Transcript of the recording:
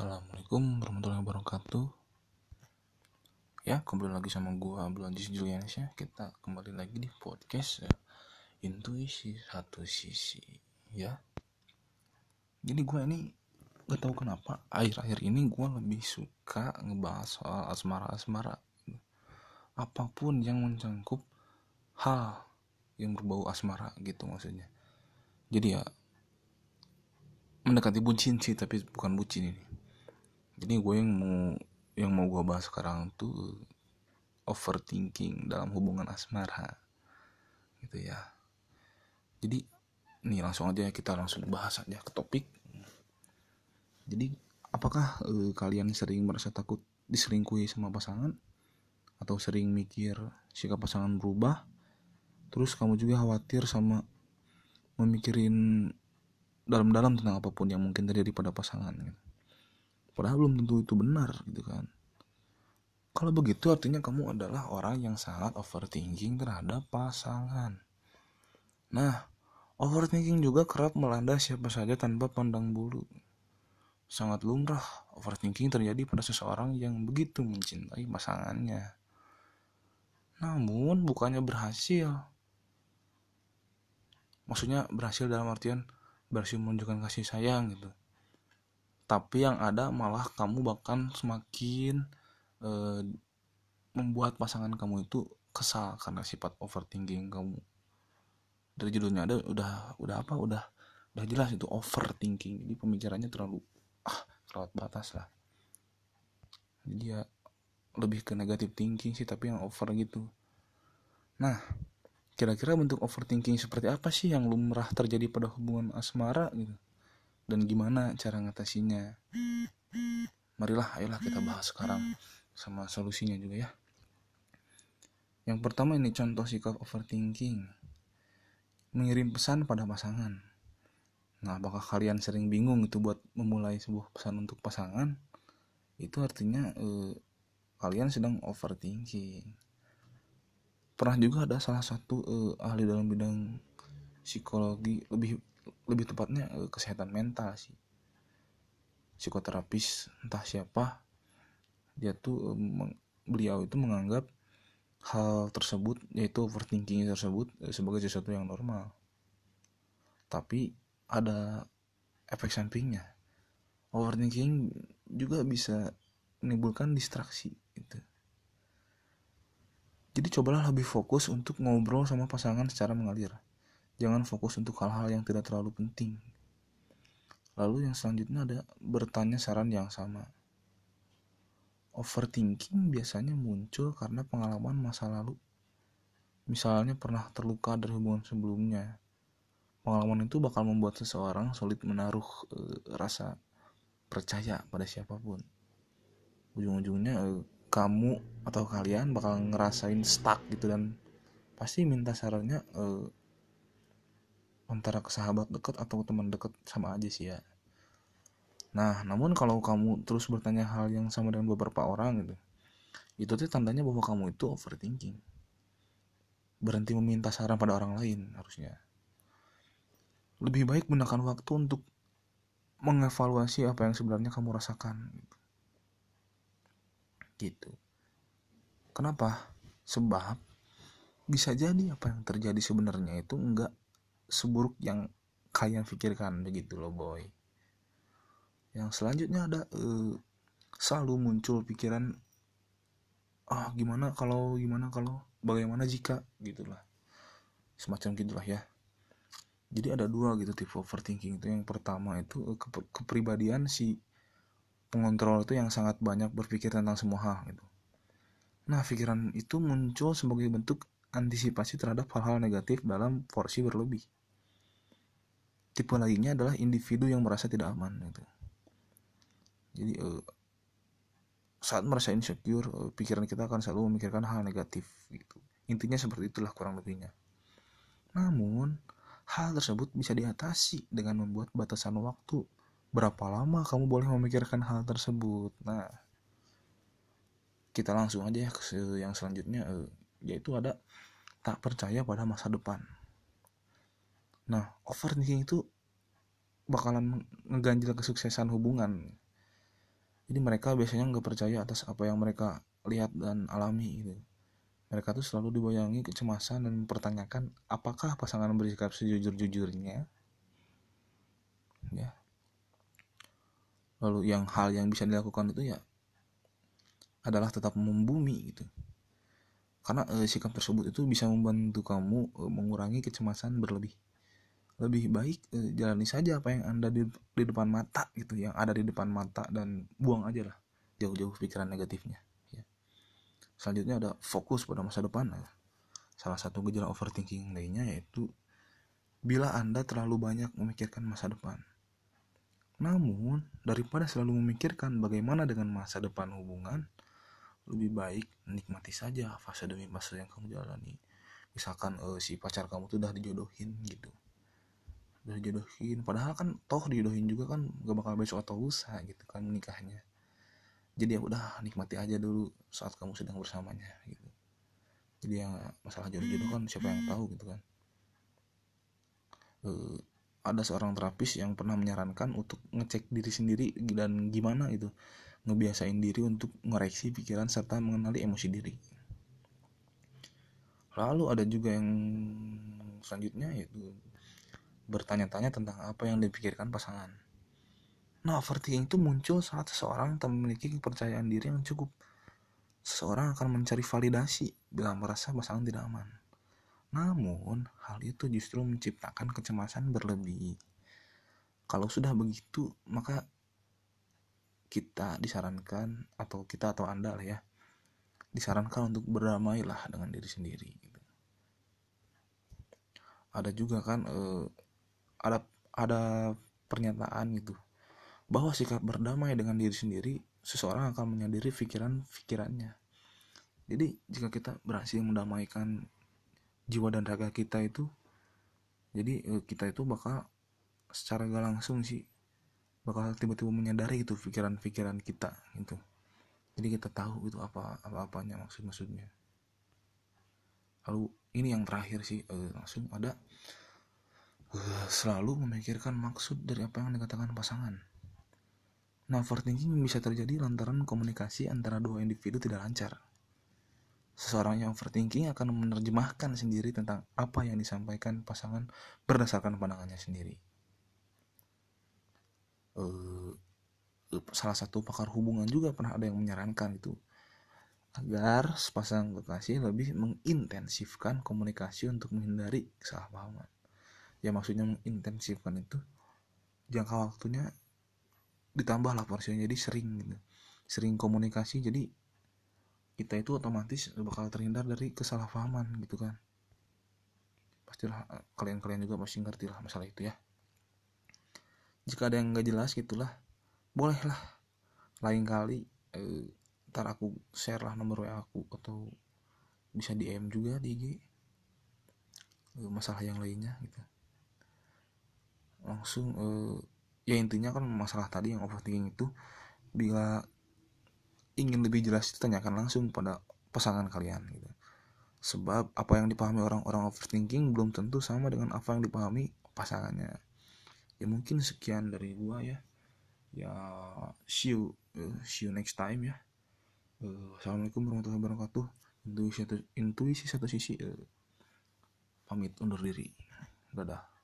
Assalamualaikum warahmatullahi wabarakatuh. Ya kembali lagi sama gua Abdul Julianis ya. Kita kembali lagi di podcast ya. Intuisi satu sisi Ya. Jadi gua ini Gak tahu kenapa Akhir-akhir ini gua lebih suka Ngebahas soal asmara-asmara. Apa pun yang mencangkup Hal Yang berbau asmara gitu maksudnya. Jadi ya mendekati bucin sih tapi bukan bucin ini jadi gue yang mau yang mau gue bahas sekarang tuh overthinking dalam hubungan asmara. Gitu ya. Jadi nih langsung aja kita langsung bahas aja ke topik. Jadi apakah eh, kalian sering merasa takut diselingkuhi sama pasangan? Atau sering mikir sikap pasangan berubah? Terus kamu juga khawatir sama memikirin dalam-dalam tentang apa pun yang mungkin terjadi pada pasangan gitu. Padahal belum tentu itu benar gitu kan. Kalau begitu artinya kamu adalah orang yang sangat overthinking terhadap pasangan. Nah, overthinking juga kerap melanda siapa saja tanpa pandang bulu. Sangat lumrah overthinking terjadi pada seseorang yang begitu mencintai pasangannya. Namun bukannya berhasil. Maksudnya berhasil dalam artian berhasil menunjukkan kasih sayang gitu tapi yang ada malah kamu bahkan semakin eh, membuat pasangan kamu itu kesal karena sifat overthinking kamu. Dari judulnya ada udah udah apa udah udah jelas itu overthinking. Jadi pemikirannya terlalu ah terlalu batas lah. Jadi ya lebih ke negatif thinking sih tapi yang over gitu. Nah Kira-kira bentuk overthinking seperti apa sih yang lumrah terjadi pada hubungan asmara gitu? Dan gimana cara ngatasinya? Marilah, ayolah kita bahas sekarang sama solusinya juga ya. Yang pertama ini contoh sikap overthinking. Mengirim pesan pada pasangan. Nah, apakah kalian sering bingung itu buat memulai sebuah pesan untuk pasangan? Itu artinya eh, kalian sedang overthinking pernah juga ada salah satu uh, ahli dalam bidang psikologi lebih lebih tepatnya uh, kesehatan mental sih. Psikoterapis entah siapa dia tuh uh, beliau itu menganggap hal tersebut yaitu overthinking tersebut uh, sebagai sesuatu yang normal. Tapi ada efek sampingnya. Overthinking juga bisa menimbulkan distraksi gitu. Jadi cobalah lebih fokus untuk ngobrol sama pasangan secara mengalir. Jangan fokus untuk hal-hal yang tidak terlalu penting. Lalu yang selanjutnya ada bertanya saran yang sama. Overthinking biasanya muncul karena pengalaman masa lalu. Misalnya pernah terluka dari hubungan sebelumnya. Pengalaman itu bakal membuat seseorang sulit menaruh e, rasa percaya pada siapa pun. Ujung-ujungnya e, kamu atau kalian bakal ngerasain stuck gitu dan pasti minta sarannya uh, antara sahabat deket atau teman deket sama aja sih ya. Nah namun kalau kamu terus bertanya hal yang sama dengan beberapa orang gitu itu tuh tandanya bahwa kamu itu overthinking. Berhenti meminta saran pada orang lain harusnya. Lebih baik gunakan waktu untuk mengevaluasi apa yang sebenarnya kamu rasakan gitu. Gitu. Kenapa? Sebab bisa jadi apa yang terjadi sebenarnya itu enggak seburuk yang kalian pikirkan begitu loh boy yang selanjutnya ada uh, selalu muncul pikiran ah gimana kalau gimana kalau bagaimana jika gitulah semacam gitulah ya jadi ada dua gitu tipe overthinking itu yang pertama itu ke kepribadian si pengontrol itu yang sangat banyak berpikir tentang semua hal gitu. Nah, pikiran itu muncul sebagai bentuk antisipasi terhadap hal-hal negatif dalam porsi berlebih. Tipe lainnya adalah individu yang merasa tidak aman gitu. Jadi uh, saat merasa insecure, uh, pikiran kita akan selalu memikirkan hal negatif gitu. Intinya seperti itulah kurang lebihnya. Namun, hal tersebut bisa diatasi dengan membuat batasan waktu berapa lama kamu boleh memikirkan hal tersebut nah kita langsung aja ya ke yang selanjutnya eh, yaitu ada tak percaya pada masa depan nah overthinking itu bakalan ngeganjil kesuksesan hubungan. Jadi mereka biasanya nggak percaya atas apa yang mereka lihat dan alami gitu. Mereka tuh selalu dibayangi kecemasan dan mempertanyakan apakah pasangan bersikap sejujur-jujurnya? Ya. Lalu yang hal yang bisa dilakukan itu ya adalah tetap membumi gitu. Karena e, sikap tersebut itu bisa membantu kamu e, mengurangi kecemasan berlebih lebih baik e, jalani saja apa yang anda di, di depan mata gitu yang ada di depan mata dan buang aja lah jauh-jauh pikiran negatifnya Selanjutnya ada fokus pada masa depan. Salah satu gejala overthinking lainnya yaitu bila Anda terlalu banyak memikirkan masa depan. Namun, daripada selalu memikirkan bagaimana dengan masa depan hubungan, lebih baik nikmati saja fase demi fase yang kamu jalani. Misalkan uh, si pacar kamu tuh udah dijodohin gitu. Udah dijodohin, padahal kan toh dijodohin juga kan gak bakal besok atau lusa gitu kan nikahnya. Jadi ya udah nikmati aja dulu saat kamu sedang bersamanya gitu. Jadi yang masalah jodoh-jodoh kan siapa yang tahu gitu kan. Uh, ada seorang terapis yang pernah menyarankan untuk ngecek diri sendiri dan gimana itu ngebiasain diri untuk ngoreksi pikiran serta mengenali emosi diri. Lalu ada juga yang selanjutnya yaitu bertanya-tanya tentang apa yang dipikirkan pasangan Nah, overthinking itu muncul saat seseorang tak memiliki kepercayaan diri yang cukup. Seseorang akan mencari validasi bila merasa pasangan tidak aman. Namun, hal itu justru menciptakan kecemasan berlebih. Kalau sudah begitu, maka kita disarankan atau kita atau Anda lah ya, disarankan untuk berdamailah dengan diri sendiri gitu. Ada juga kan eh, ada ada pernyataan gitu bahwa sikap berdamai dengan diri sendiri, seseorang akan menyadari pikiran-pikirannya. Jadi, jika kita berhasil mendamaikan jiwa dan raga kita itu, jadi eh, kita itu bakal secara gak langsung sih bakal tiba-tiba menyadari itu pikiran-pikiran kita gitu. Jadi kita tahu itu apa apa-apanya maksud-maksudnya. Lalu ini yang terakhir sih eh, langsung ada selalu memikirkan maksud dari apa yang dikatakan pasangan Nah, overthinking bisa terjadi lantaran komunikasi antara dua individu tidak lancar. Seseorang yang overthinking akan menerjemahkan sendiri tentang apa yang disampaikan pasangan berdasarkan pandangannya sendiri. Uh, salah satu pakar hubungan juga pernah ada yang menyarankan itu agar sepasang kekasih lebih mengintensifkan komunikasi untuk menghindari kesalahpahaman. Ya maksudnya mengintensifkan itu jangka waktunya ditambah lah porsinya jadi sering gitu. Sering komunikasi jadi kita itu otomatis bakal terhindar dari kesalahpahaman gitu kan. Pastilah eh, kalian-kalian juga pasti ngerti lah masalah itu ya. Jika ada yang nggak jelas gitulah bolehlah lain kali eh, ntar aku share lah nomor WA aku atau bisa DM juga di IG eh, masalah yang lainnya gitu langsung eh, ya intinya kan masalah tadi yang overthinking itu bila ingin lebih jelas itu tanyakan langsung pada pasangan kalian gitu. Sebab apa yang dipahami orang-orang overthinking belum tentu sama dengan apa yang dipahami pasangannya. Ya mungkin sekian dari gua ya. Ya see you uh, see you next time ya. Uh, assalamualaikum warahmatullahi wabarakatuh. Intuisi satu intuisi satu sisi uh, pamit undur diri. Dadah